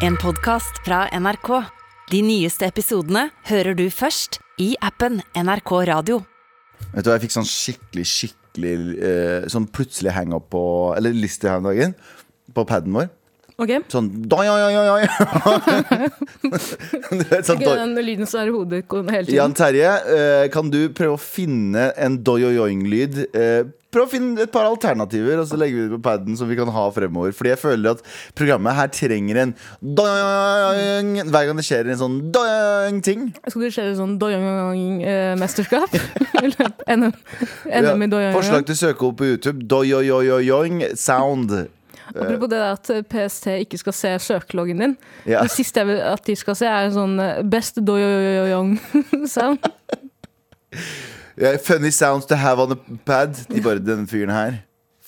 En podcast fra NRK. De nyeste episodene hører du først i appen NRK Radio. Vet du hva, jeg fikk sånn skikkelig, skikkelig eh, Sånn plutselig hang-up på Eller lyst til her om dagen. På paden vår. Ok, Sånn doi, oi, oi, oi. Du vet, sånn Ikke doi. den lyden som er i hodet hele tiden. Jan Terje, eh, kan du prøve å finne en doi-oi-oi-lyd Eh, prøv å finne et par alternativer, og så legger vi det på paden som vi kan ha fremover. Fordi jeg føler at programmet her trenger en doi-oing hver gang det skjer en sånn doi-oing-ting. Skal det skje sånn doing-mesterskap? NM, NM i doing? Forslag til søkeord på YouTube. Doi-oi-oi-oing sound. Apropos det at PST ikke skal se søkeloggen din. Ja. Det siste jeg vil at de skal se, er en sånn best doyong-sound. Ja, funny sounds to have on a pad. De bare, denne fyren her.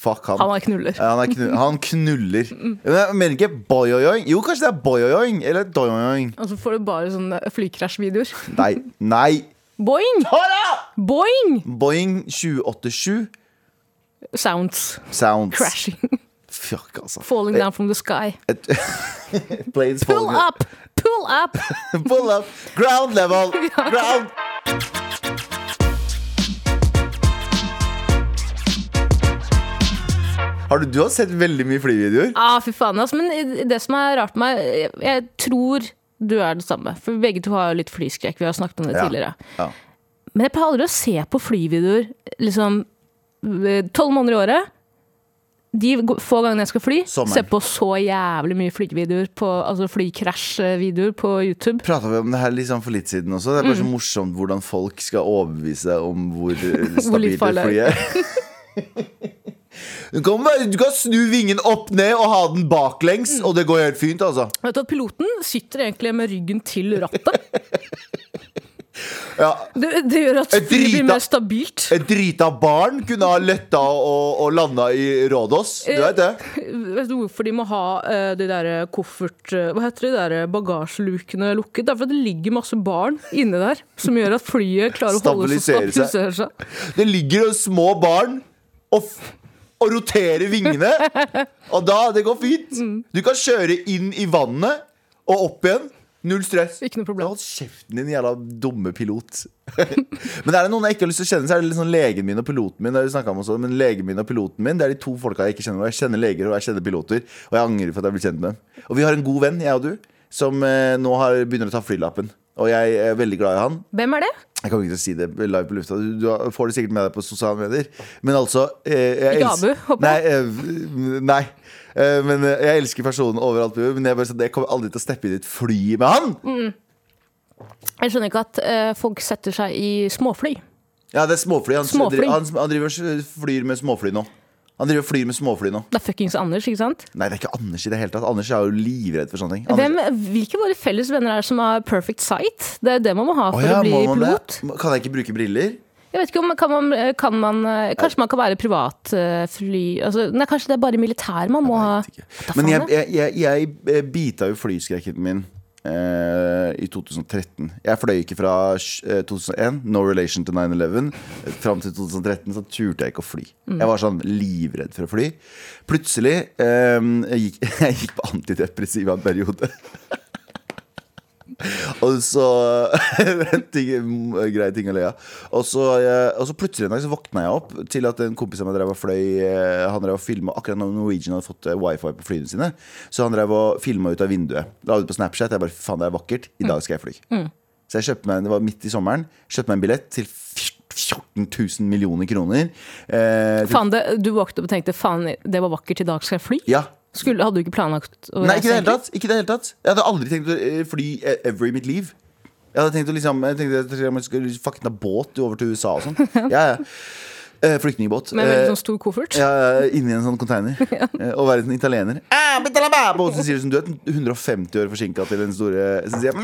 Fuck han. Han er knuller. Han, er knu han knuller. Men jeg mener ikke boy-oing. Jo, kanskje det er boy-oing eller doi-oing. Og så får du bare sånne flykrasjvideoer. Nei. Nei. Boing! Boing! Boing 287. Sounds. sounds. Crashing. Fuck, altså. Falling down from the sky. Planes Pull falling- up! Pull up! Pull up. Ground level. Ground. Har du, du har sett veldig mye flyvideoer? Ah, fy faen, altså. Men det som er rart med meg, jeg, jeg tror du er det samme. For begge to har jo litt flyskrekk. Vi har snakket om det Ja. tidligere. Ja. Men jeg pleier aldri å se på flyvideoer liksom tolv måneder i året. De få gangene jeg skal fly, Sommeren. se på så jævlig mye flyvideoer, på, altså flykrasjvideoer på YouTube. Prata vi om det her liksom for litt siden også? Det er bare så morsomt hvordan folk skal overbevise deg om hvor eh, stabilt et fly er. Du kan, bare, du kan snu vingen opp ned og ha den baklengs, og det går helt fint, altså. Vet du at Piloten sitter egentlig med ryggen til rattet. Ja, Det, det gjør at flyet blir mer stabilt. Et drita barn kunne ha letta og, og landa i Rådås. Du vet det? Vet du hvorfor de må ha eh, de der koffert... eh, hva heter de der bagasjelukene lukket? Det er fordi det ligger masse barn inni der, som gjør at flyet klarer å holde seg Stabilisere seg. Det ligger små barn og, og rotere vingene. Og da Det går fint. Du kan kjøre inn i vannet og opp igjen. Null stress. Ikke noe problem. Hold kjeften din, jævla dumme pilot. men er det noen jeg ikke har lyst til å kjenne, så er det liksom legen min og piloten min. Det har om også, men legen min og piloten min Det er de to folka jeg ikke kjenner. Og jeg kjenner leger og jeg kjenner piloter. Og jeg angrer for at jeg ble kjent med dem. Og vi har en god venn, jeg og du, som eh, nå har, begynner å ta flylappen. Og jeg er veldig glad i han. Hvem er det? Jeg kommer ikke til å si det live på lufta. Du, du får det sikkert med deg på sosiale medier. Men altså eh, jeg elsker- håper Nei. eh, nei. Eh, men eh, jeg elsker personen overalt. Men jeg, bare, sånn, jeg kommer aldri til å steppe inn i et fly med han! Jeg skjønner ikke at eh, folk setter seg i småfly. Ja, det er småfly. Han, Småfly. Han, han driver og flyr med småfly nå. Han driver og flyr med småfly nå. Det er fuckings Anders, ikke sant? Nei, det er ikke Anders i det hele tatt. Anders er jo livredd for sånne ting. Hvem, hvilke våre felles venner er det som har perfect sight? Det er det man må ha for ja, å bli man det? Kan jeg ikke bruke briller? Jeg vet ikke om kan man, kan man Kanskje man kan være privatfly altså, Nei, kanskje det er bare militær man må ha Men jeg, jeg, jeg, jeg eh, bita jo flyskrekken min eh, i 2013. Jeg fløy ikke fra eh, 2001, no relation to 9-11. Fram til 2013 så turte jeg ikke å fly. Mm. Jeg var sånn livredd for å fly. Plutselig eh, jeg, gikk, jeg gikk på antidepressiva en periode. Og så ting, Grei ting å le av. Og så, eh, plutselig en dag så våkna jeg opp til at en kompis av meg drev og fløy eh, Han drev og filma akkurat når Norwegian hadde fått eh, wifi på flyene sine. Så han drev og filma ut av vinduet. La ut på Snapchat. Jeg bare faen, det er vakkert. I dag skal jeg fly. Så jeg kjøpte meg, det var midt i sommeren, kjøpte meg en billett til 14 000 millioner kroner. Eh, Faen, det, du våknet opp og tenkte faen, det var vakkert, i dag skal jeg fly? ja, Skulle, hadde du ikke planlagt å Nei, ikke i det hele tatt. Ikke det hele tatt. Jeg hadde aldri tenkt å eh, fly eh, ever i mitt liv. Jeg hadde tenkt å liksom Jeg tenkte jeg skulle fucking ta båt over til USA og sånn. Ja, ja. Eh, Flyktningbåt. Med en sånn stor koffert? ja, inni en sånn container. ja. Og være en italiener. Ah, ba- ba- Så sier du som du er 150 år forsinka til den store Så sier jeg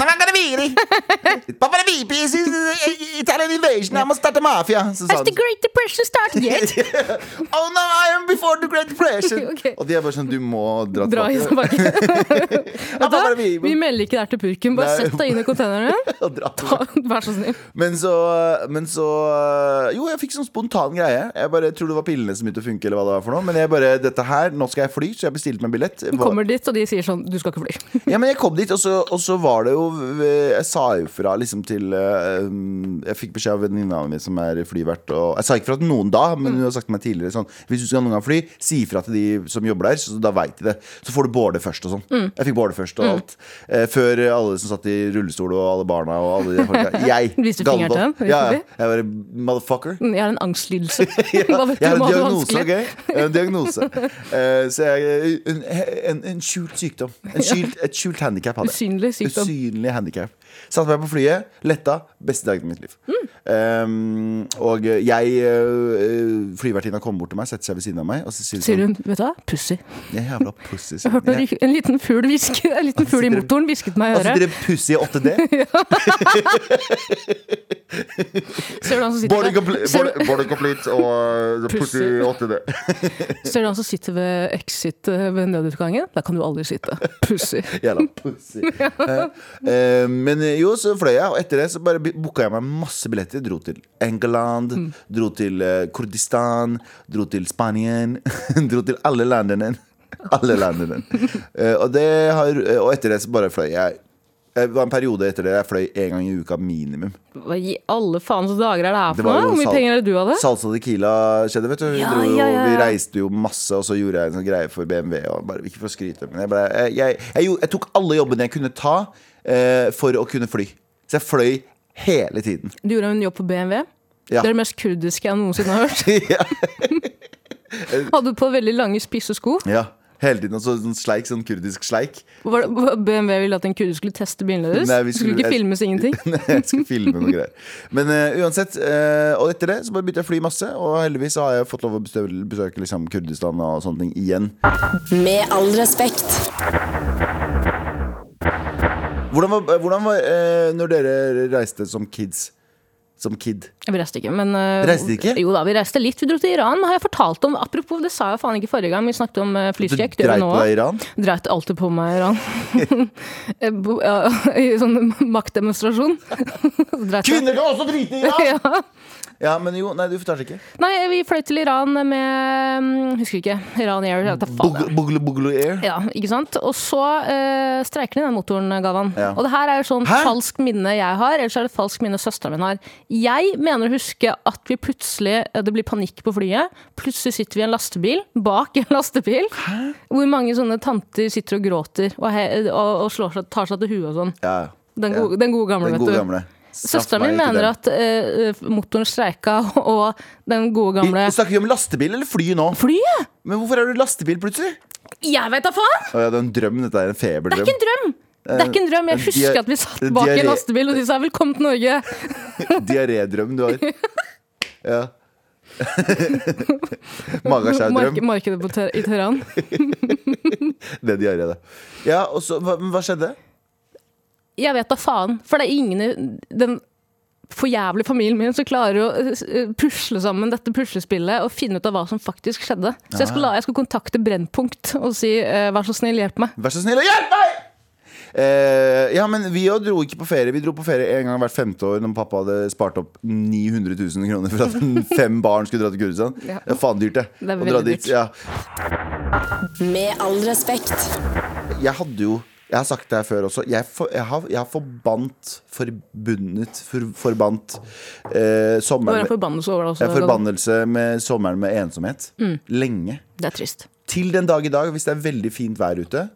"Men hva kan det være? Pappa, det er Italian invasion, I must start a mafia. Så sa Has the Great Depression started yet? Oh no, I am before the Great Depression. okay. Og de er bare sånn Du må dra tilbake. Dra vi- Vi melder ikke der til purken. Bare sett deg inn i containeren. Og dra på. Vær så snill. Men så, men så Jo, jeg fikk sånn spontan greie. Jeg bare tror det var pillene som begynte å funke, eller hva det var for noe. Men jeg bare Dette her, nå skal jeg fly, så jeg bestilte meg billett. Du kommer dit, og de sier sånn Du skal ikke fly. Ja, men jeg kom dit, og så, og så var det jo Jeg sa jo fra liksom til eh, Jeg fikk beskjed av venninna mi som er flyvert, og jeg sa ikke fra til noen da, men hun har sagt til meg tidligere sånn Hvis du skal noen gang fly, si ifra til de som jobber der, så da veit de det. Så får du boarde først og sånn. Jeg fikk boarde først og alt. Eh, før alle som satt i rullestol, og alle barna og alle de folka. Jeg, dem? Ja, ja. Jeg var Motherfucker. Jeg har en angstlidelse. Ja, jeg har en diagnose, vanskelig? ok? Jeg har en diagnose. Eh, så jeg en, en, en skjult sykdom. En skjult, et skjult handikap hadde jeg. Usynlig sykdom. Usynlig handikap. Satte meg på flyet, letta. Beste dagen i mitt liv. Mm. Um, og jeg uh, Flyvertinna kommer bort til meg, setter seg ved siden av meg, og så sier Sier hun hun, vet du hva, pussy. sånn Jeg er jævla pussy. Jeg hørte en, Jeg- en liten fugl hviske En liten fugl i motoren hvisket meg i Og så sitter det pussy i 8D. Ser du han som sitter Boarding complete, boarding- complete og uh, pussy i 8D. du- ser du han som sitter ved exit eh, ved nødutgangen? Der kan du aldri sitte. Pussy. Jævla pussy. Eh, eh, men eh, jo, så fløy jeg, og etter det så bare booka jeg meg masse billetter. Dro til England, Mm. dro til eh, Kurdistan, dro til Spanien. dro til alle landene. Alle landene. Eh, og, det har, og etter det så bare fløy jeg. Det var en periode etter det jeg fløy en gang i uka minimum. Hva i alle faens dager er det her for noe? Hvor mye penger er det du hadde? Salsa Tequila skjedde, vet du. Vi, Ja, dro, jo- ja, ja, vi reiste jo masse, og så gjorde jeg en sånn greie for BMW. Bare, ikke for å skryte, men jeg, ble, jeg, jeg, jeg tok alle jobbene jeg kunne ta eh, for å kunne fly. Så jeg fløy hele tiden. Du gjorde en jobb på BMW. Ja. Det er det mest kurdiske jeg noensinne har hørt. Hadde du på veldig lange, spisse sko. ja. Hele tiden. også sånn sleik, sånn kurdisk sleik. Var det- var BMW ville at en kurd skulle teste bilene deres? Nei, vi skulle, skulle- ikke filmes ingenting. jeg skulle filme noe greier. Men uh, uansett, Uh, og etter det så bare begynte jeg å fly masse. Og heldigvis så har jeg fått lov å besøke, besøke liksom, Kurdistan og sånne ting igjen. Med all respekt. Hvordan var, hvordan var eh, når dere reiste som kids? Som kid? Vi reiste ikke, men øh, Reiste ikke? Jo da, vi reiste litt. Vi dro til Iran. Har jeg fortalt om Apropos, det sa jeg faen ikke forrige gang. Vi snakket om uh, Du dreit Det gjør vi på nå deg i. Iran? Dreit alltid på meg i Iran. Jeg bo- ja, I sånn maktdemonstrasjon. Dreit jeg. Kvinner kan også drite i Iran! Ja. Ja, men jo, nei, du fortalte ikke. Nei, vi fløy til Iran med mm, Husker ikke. Iran Air. Buglo, buglo, air. Ja, ikke sant? Og så uh, streiker de den motoren, Gavan. Ja. Og det her er jo sånn Hæ? falskt minne jeg har, ellers er det falskt minne søsteren min har. Jeg mener å huske at vi plutselig eh, det blir panikk på flyet. Plutselig sitter vi i en lastebil, bak en lastebil, hvor mange sånne tanter sitter og gråter og, he og, og slår seg, tar seg til huet og sånn. Ja, Den, Ja. gode- den gode gamle, den vet gode du. gamle. Søsteren min mener at eh, motoren streika, og den gode gamle Vi, snakker vi om lastebil eller fly nå? Flyet! Men hvorfor er du lastebil plutselig? Jeg vet da faen! Å ja, det er en drøm, dette er en Det er feberdrøm. ikke en drøm! Det er ikke en drøm. Jeg Eh, husker at vi satt bak en lastebil og de sa 'velkommen til Norge'. Diarédrøm du har. Ja. Magaskjærdrøm. Mark markedet i Teheran. Det er diaré, det. Ja, og så, hva, hva skjedde? Jeg vet da faen. For det er ingen i den forjævlige familien min som klarer å eh, pusle sammen dette puslespillet og finne ut av hva som faktisk skjedde. Så jeg skal, la, jeg skal kontakte Brennpunkt og si uh, 'vær så snill, hjelp meg'. Vær så snill og hjelp meg! Uh, ja, men vi òg dro ikke på ferie. Vi dro på ferie en gang hvert femte år når pappa hadde spart opp 900 000 kroner for at fem barn skulle dra til Kurdistan. Ja. Det er faen dyrt, det. Det er Å dra dit, dyrt. Ja. Med all respekt. Jeg hadde jo Jeg har sagt det her før også. Jeg, for, jeg, har, jeg har forbandt, forbundet, for, forbandt eh, sommeren med, forbannelse over det også. forbannelse med sommeren med ensomhet. Mm. Lenge. Det er trist. Til den dag i dag, hvis det er veldig fint vær ute,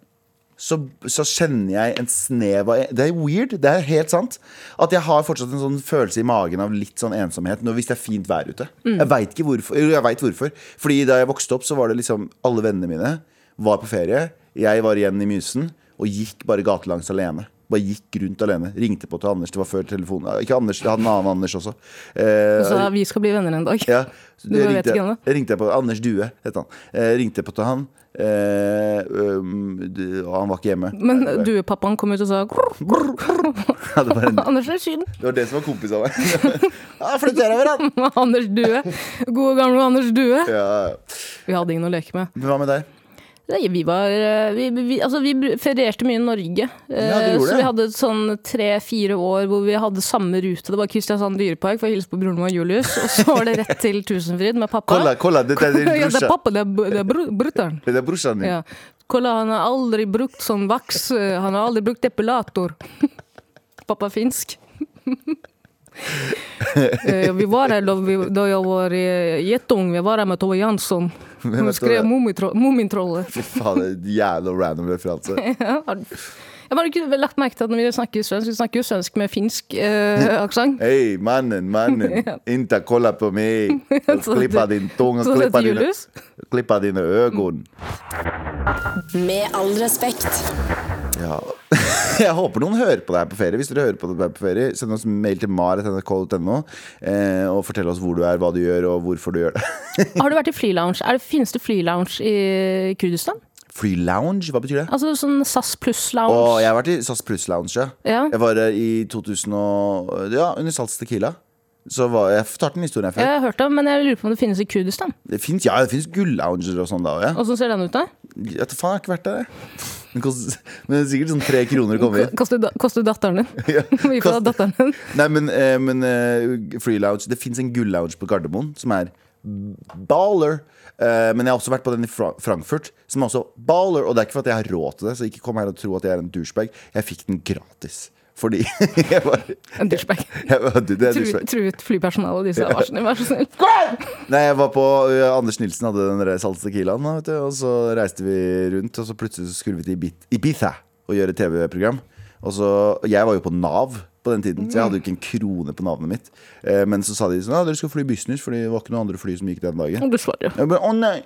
så, så kjenner jeg en snev av Det er weird, det er helt sant. At jeg har fortsatt en sånn følelse i magen av litt sånn ensomhet når, hvis det er fint vær ute. Jeg veit ikke hvorfor. Jeg vet hvorfor. Fordi da jeg vokste opp, så var det liksom alle vennene mine var på ferie. Jeg var igjen i Mysen og gikk bare gatelangs alene. Bare gikk rundt alene. Ringte på til Anders. Det var før telefonen. Ikke Anders, jeg hadde en annen Anders også. Eh, Og sa vi skal bli venner en dag. ja, Du jeg vet ikke ennå? jeg ringte på Anders Due, het han. Eh, ringte på til han, eh, um, du- og han var ikke hjemme. Men duepappaen kom ut og sa ja, det, en, Anders er Syden. det var det som var kompis av meg. ja, flytter over, han! Anders Due. Gode gamle Anders Due. Ja. Vi hadde ingen å leke med. Men hva med deg? Nei, vi var eh, vi, vi, altså, vi ferierte mye i Norge. Eh, Ja, så vi hadde sånn tre-fire år hvor vi hadde samme rute. Det var Kristiansand dyrepark for å hilse på broren min Julius. Og så var det rett til Tusenfryd med pappa. Kolla, kolla, dette er din ja, det er pappa, det er, det er brutter'n. Det er brorsan din. Ja. Kolla, han har aldri brukt sånn vaks. eh, Han har aldri brukt depilator. Pappa er finsk. Eh, vi var her da, vi, da jeg var gjettung. jettung. Vi var her med Tove Jansson. Hun skrev? Mummitro- Fy faen, jævla random referanse. Ja, Jeg bare ikke lagt merke til at når vi snakker svensk, vi snakker jo svensk med finsk eh, aksent. Hei, mannen, mannen. Inte kolla på meg. Klippa din tunge, klippa dine, klippa dine øyne. Med all respekt. Ja. Jeg håper noen hører på det her på ferie. Hvis dere hører på det her på ferie, send oss mail til mar.nrk.no eh, og fortell oss hvor du er, hva du gjør, og hvorfor du gjør det. Har du vært i flylounge? Er finnes det flylounge i Kurdistan? Free lounge, hva betyr det? Altså sånn SAS pluss-lounge? Og jeg har vært i SAS Pluss Lounge. Ja. Ja. Jeg var der i 2000 og, Ja, under Salts Tequila. Så var, jeg fortalte den historien før. Jeg har hørt det, men jeg lurer på om det finnes i Kurdistan. Det finnes, ja, det finnes gullounger og sånn da òg, ja. Åssen ser den ut, da? Jeg vet faen, jeg har ikke vært der, jeg. Men, kost, men det er sikkert sånn tre kroner å komme inn. Koster, koster datteren din? Ja, mye får koster- datteren din? Nei, men, eh, men eh, free lounge Det fins en gullounge på Gardermoen som er baller. Eh, men jeg har også vært på den i Frankfurt, som er også baller. Og det er ikke for at jeg har råd til det, så ikke kom her og tro at jeg er en douchebag. Jeg fikk den gratis. Fordi jeg var, En douchebag. Truet, truet flypersonalet. disse sa vær så snill. Nei, jeg var på uh, Anders Nilsen hadde den der Salt Tequilaen, da, vet du, og så reiste vi rundt, og så plutselig så skulle vi til Ibiza og gjøre TV-program. Og så, jeg var jo på Nav på den tiden, så jeg hadde jo ikke en krone på navnet mitt. Eh, men så sa de sånn, ja, dere skal fly business, fordi det var ikke noen andre fly som gikk den dagen. Dessverre. Jeg bare, å nei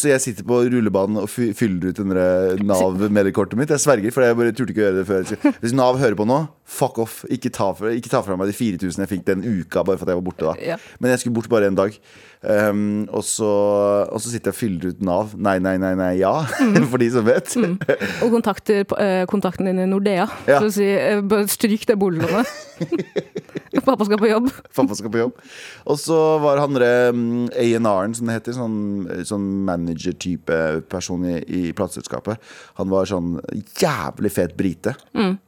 så jeg sitter på rullebanen og fyller ut den der Nav-mediekortet mitt. Jeg sverger, for jeg bare turte ikke å gjøre det før. Hvis Nav hører på nå, fuck off. Ikke ta, fra- ikke ta fra meg de 4000 jeg fikk den uka bare for at jeg var borte. da Men jeg skulle bort bare en dag. Um, og, så, og så sitter jeg og fyller ut Nav. Nei, nei, nei, nei, ja. for de som vet. Og kontakter eh, kontakten din i Nordea. Ja. Så å si eh, stryk det boliglånet. Pappa skal på jobb. Pappa skal på jobb. Og så var han um, A&R-en, som det heter, sånn, sånn manager-type person i, i plateselskapet. Han var sånn jævlig fet brite. Mm.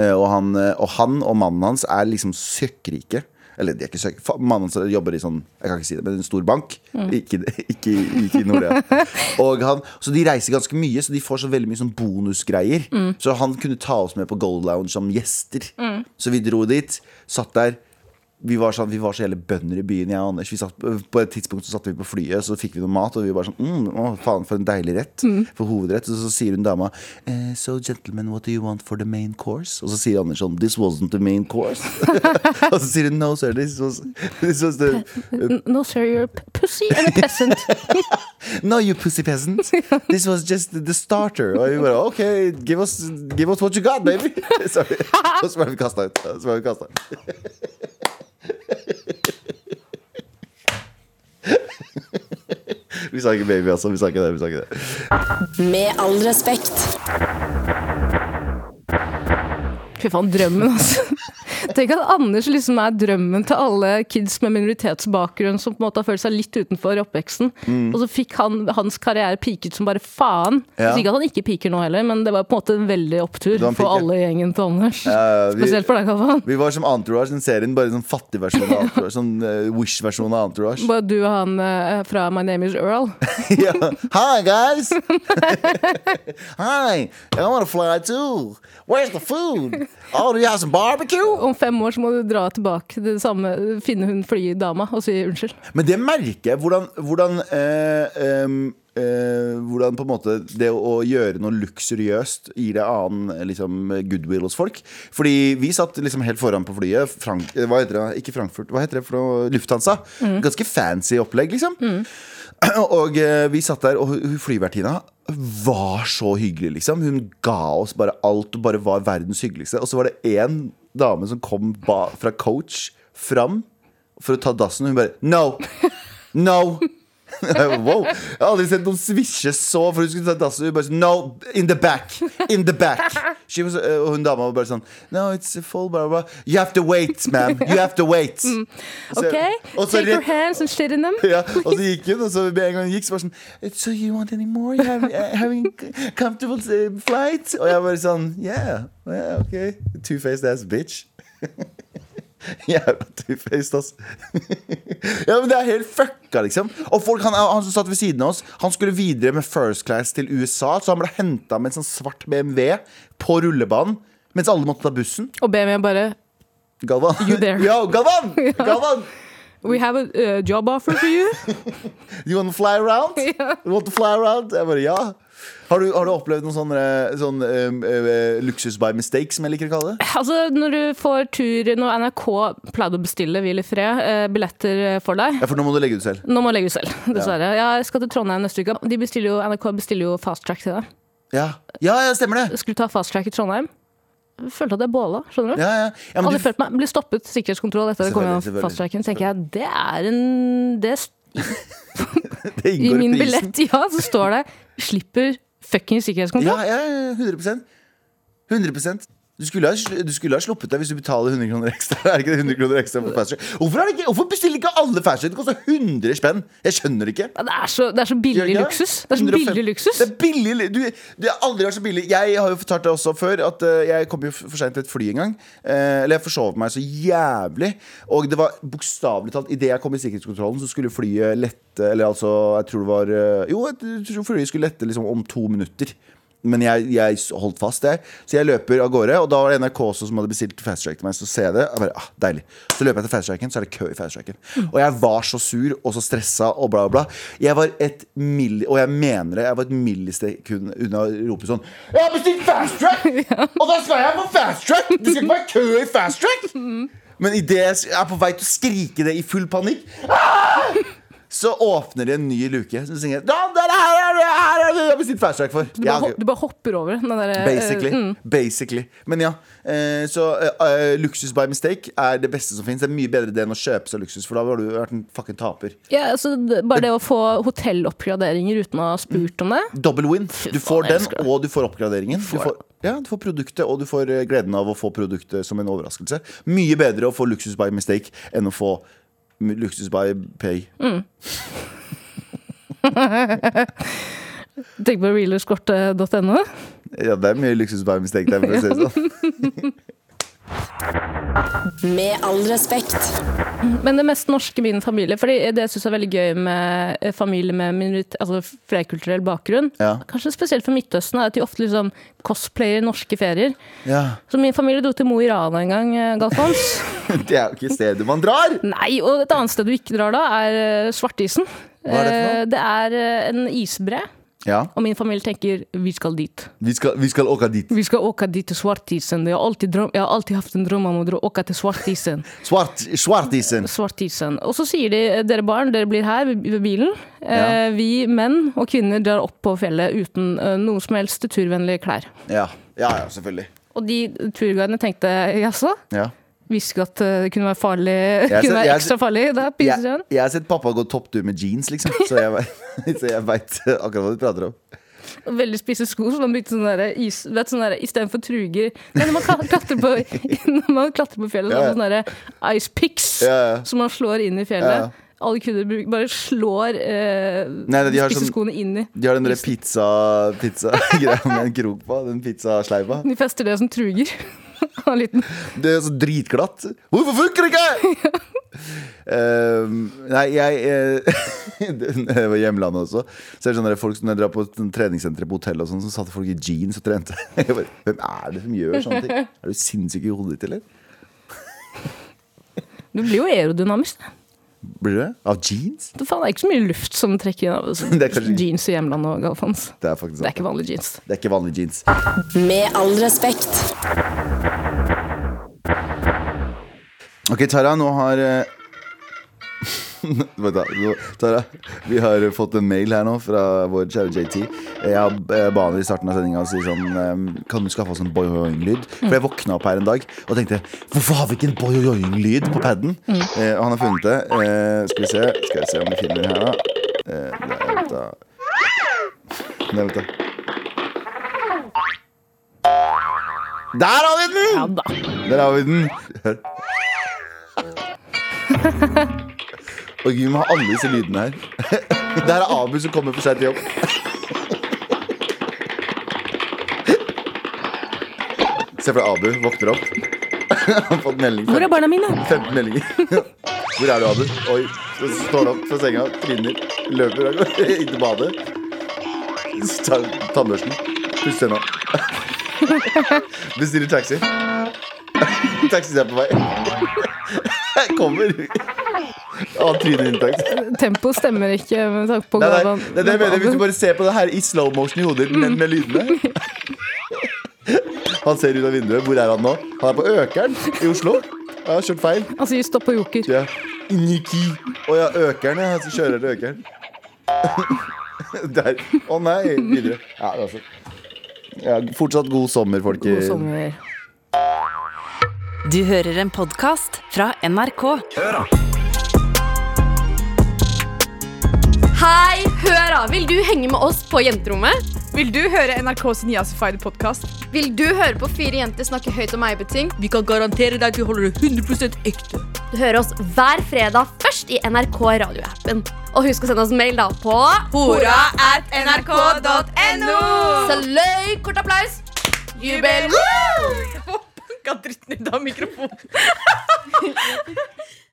og, han, eh, og han og mannen hans er liksom søkkrike. Eller de er ikke søk... Mannen hans jobber i sånn Jeg kan ikke si det, men en stor bank. Ikke, ikke, ikke i Nordea. Han, så de reiser ganske mye, så de får så veldig mye sånn bonusgreier. Så han kunne ta oss med på Gold Lounge som gjester. Så vi dro dit, satt der. Vi var, sånn, vi var så hele bønder i byen, jeg og Anders. Vi satt, på et tidspunkt så satt vi på flyet, så fikk vi noe mat, og vi var sånn mm, Å, faen, for en deilig rett. For hovedrett. Og så sier hun dama eh, So gentlemen, what do you want for the main course? Og så sier Anders sånn This wasn't the main course. og så sier hun No, sir, this was, this was the uh, No, sir, you're a pussy and a peasant. No, you pussy peasant. This was just the starter. Og vi bare OK, give us, give us what you got, baby. Sorry. Og så ble vi kasta ut. Så ble vi kastet ut. Vi sa ikke baby, altså. Vi sa ikke det. Vi sa ikke det. Med all respekt. Fy faen, drømmen, altså. Tenk at Anders liksom er drømmen til alle kids med minoritetsbakgrunn som på en måte har følt seg litt utenfor oppveksten. oppveksten. Og så fikk han, hans karriere piket som bare faen. Mm. Ja. Så ikke at han ikke piker nå heller, men det var på en måte en veldig opptur for alle gjengen til Anders. Uh, vi- Spesielt for deg, Kalvan. Vi var som Entourage, den serien, bare sånn fattig versjon av Entourage. Sånn uh, Wish-versjon av Entourage. Bare du og han uh, fra My Name Is Earl. ja. Hi, guys! Hi! I want to fly too. Where's the food? Oh, do you have some barbecue? Om fem år så må du dra tilbake til det samme, finne hun flydama og si unnskyld. Men det merker jeg. Hvordan, hvordan, eh, eh, hvordan på en måte det å gjøre noe luksuriøst gir det annen liksom, goodwill hos folk. Fordi vi satt liksom helt foran på flyet. Frank, eh, hva heter det? Ikke Frankfurt, hva heter det for noe? Lufthansa. Ganske fancy opplegg, liksom. Og eh, vi satt der, og flyvertinna var så hyggelig, liksom. Hun ga oss bare alt og bare var verdens hyggeligste. Og så var det én dame som kom fra coach fram for å ta dassen, og hun bare No! No! Wow. Jeg har aldri sett noen svisje så For hun skulle ta dassen bare sånn No, in the back In the back was, uh, Og hun dama var bare sånn No, it's full blah, blah. You have to wait, ma'am You have to wait Så- OK, så take your hands and shit in them. ja, og så gikk hun, og så med en gang hun gikk, så bare sånn So you want any more? You have, uh, having comfortable uh, flight? Og jeg bare sånn Yeah, yeah ok Two-faced ass bitch Jævla two-faced, ass. Ja, men det er helt fucka, liksom. Og folk, han, han som satt ved siden av oss Han skulle videre med first class til USA Så han ble hentet med en sånn svart BMW På rullebanen Mens alle måtte ta bussen. Og BMW bare Galvan. You there. Yo, Galvan! Galvan! We have a uh, job offer for you. You want to fly around? You want to fly around? Jeg bare, ja Har du, har du opplevd noen sånne, sånn, um, uh, luksus by mistake, som jeg liker å kalle det? Altså, når du får tur Når NRK pleide å bestille Hvil i fred uh, billetter for deg Ja, for nå må du legge ut selv. Nå må jeg legge ut selv, dessverre. Jeg skal til Trondheim neste uke. De bestiller jo, NRK bestiller jo fast track til deg. Ja, ja, ja stemmer det. Skulle ta fast track i Trondheim. Følte at jeg båla. Skjønner du? Ja, ja. ja men Aldri du, følt meg Ble stoppet sikkerhetskontroll etter at jeg kom gjennom fasttracken. tenker jeg, det er en det, det I min billett, ja, så står det 'slipper fucking sikkerhetskontroll'. ja, ja, 100% 100 du skulle, ha, du skulle ha sluppet deg hvis du betaler 100 kroner ekstra. Er det ikke det 100 kroner ekstra for fast? Hvorfor, det ikke, hvorfor bestiller ikke alle fast? Det koster 100 spenn. Jeg skjønner det ikke. Det, er så, det er så billig Ja, luksus. Det er så 105 billig luksus. Det er billig li- du, Det har aldri vært så billig. Jeg har jo fortalt det også før, at eh, jeg kom jo for seint til et fly en gang. Eh, eller jeg forsov meg så jævlig. Og det var bokstavelig talt Idet jeg kom i sikkerhetskontrollen, så skulle flyet lette Eller altså, jeg tror det var eh, Jo, jeg tror flyet skulle lette liksom om to minutter. Men jeg, jeg holdt fast der. Så jeg løper av gårde. Og da var det NRK også som hadde bestilt fast track til meg. Så ser jeg det. Jeg bare, ah, deilig Så løper jeg til fast tracken, så er det kø i fast tracken. Og jeg var så sur og så stressa og bla, bla. Jeg var et milli... Og jeg mener det. Jeg var et millisekund unna å rope sånn Jeg har bestilt fast track! Og da skal jeg på fast track! Det skal ikke være kø i fast track! Men idet jeg er på vei til å skrike det i full panikk ah! så åpner de en ny luke. Så sier jeg «Da, er her, er det jeg har bestilt fast track for. Du bare, ja, du bare hopper over den der, eh, Basically. mm. basically Men ja. Uh, så uh, luksus by mistake er det beste som fins. Det er mye bedre det enn å kjøpe seg luksus, for da har du vært en fucking taper. Ja, altså, bare det å få hotelloppgraderinger uten å ha spurt om det. Double win. Du får den, og du får oppgraderingen. Du får ja, du får produktet, og du får eh, gleden av å få produktet som en overraskelse. Mye bedre å få luksus by mistake enn å få luksus by pay. Tenk på realerscorte.no. Ja, det er mye luksus by mistake der, for å si det sånn. Med all respekt. Men det mest norske min familie, Fordi det jeg syns er veldig gøy med eh, familie med minorite- altså flerkulturell bakgrunn, Ja. kanskje spesielt for Midtøsten, er at de ofte liksom cosplayer norske ferier. Ja. Så min familie dro til Mo i Rana en gang, eh, Galfons. Det er jo ikke stedet man drar! Nei, og et annet sted du ikke drar da, er eh, Svartisen. Hva er det for noe? Det er en isbre, Ja, og min familie tenker vi skal dit. vi skal, vi skal åka dit. Vi skal åka dit til Svartisen. Jeg har alltid, drøm, jeg har alltid hatt en drøm om å åke til Svartisen. Svart, svartisen. Svartisen. Og så sier de dere barn, dere blir her ved bilen. Ja. Eh, vi menn og kvinner drar opp på fjellet uten eh, noe som helst turvennlige klær. Ja. ja, ja, selvfølgelig. Og de turguidene tenkte jaså? Ja. Visste ikke at eh, det kunne være farlig. ser- kunne være ekstra ekstra farlig. Da Jeg, jeg har sett pappa gå topptur med jeans, liksom. Så jeg, så jeg veit akkurat hva du prater om. Veldig spisse sko, så man brukte sånne der is... Vet, sånne der, Istedenfor truger Nei, når man klatrer på, når man klatrer på fjellet, så har man sånne der ice picks Ja, ja. som man slår inn i fjellet. Ja. Alle kunder bare slår eh, Nei, de har sånn- inn i. De har den der pizza pizza-greia med en krok på. Den pizzasleiva. De fester det som truger. Det er så dritglatt. Hvorfor funker det ikke?! uh, nei, jeg uh, Det var hjemlandet også. Så sånn folk Når jeg drar på et sånn på hotell, og sånn, så satt folk i jeans og trente. Bare, Hvem er det som gjør sånne ting? Er du sinnssyk i hodet ditt, eller? Du blir jo aerodynamisk. Blir det? Av jeans? Det faen, det er ikke så mye luft som trekker inn av kanskje- jeans i hjemlandet og Galfans. Det er faktisk Det er ikke vanlige jeans. Det er ikke vanlige jeans. Med all respekt. Ok, Tara, nå har Tara, vi har fått en mail her nå fra vår kjære JT. Jeg eh, ba han i starten av sendinga si sånn eh, Kan du skaffe oss en boing-lyd? For jeg våkna opp her en dag og tenkte Hvorfor har vi ikke en boing-lyd på paden? Eh, og han har funnet det. Eh, skal vi se Skal jeg se om vi finner den her, da. Eh, nei, vent da. Nei, vent da. Der har vi den! Ja. Der har vi den. Hør. Og vi må ha alle disse lydene her. Det her er Abu som kommer for seg til jobb. Se for deg Abu våkner opp. Han har fått melding. Hvor er barna mine? 15 meldinger. Hvor er du, Abu? Oi, så står han opp fra senga, trinner, løper av gårde inn til badet. Tar tannbørsten, pusser tenna. Bestiller taxi. Taxi er på vei. Kommer. Han tryner inn. Tempo stemmer ikke med tanke på Nei, nei, hvordan- det er det jeg mener. Hvis du bare ser på det her i slow motion i hodet ditt med, med lydene Han ser ut av vinduet. Hvor er han nå? Han er på Økeren i Oslo. Jeg har kjørt feil. Altså, gi stopp på joker. Ja. Niki. Å ja, Økeren, ja. Så kjører til Økeren. Der. Å nei. Videre. Ja, altså. ja, fortsatt god sommer, God sommer. Du hører en podkast fra NRK. Hør da! Vil du henge med oss på jenterommet? Vil du høre NRKs Niasified podkast? Vil du høre på fire jenter snakke høyt om eibeting? Vi kan garantere deg at vi holder det 100% ekte. Du hører oss hver fredag først i NRK radioappen. Og husk å sende oss mail da på Hora at nrk.no! Så løy, kort applaus. Jubel! Banka dritten ut av mikrofonen.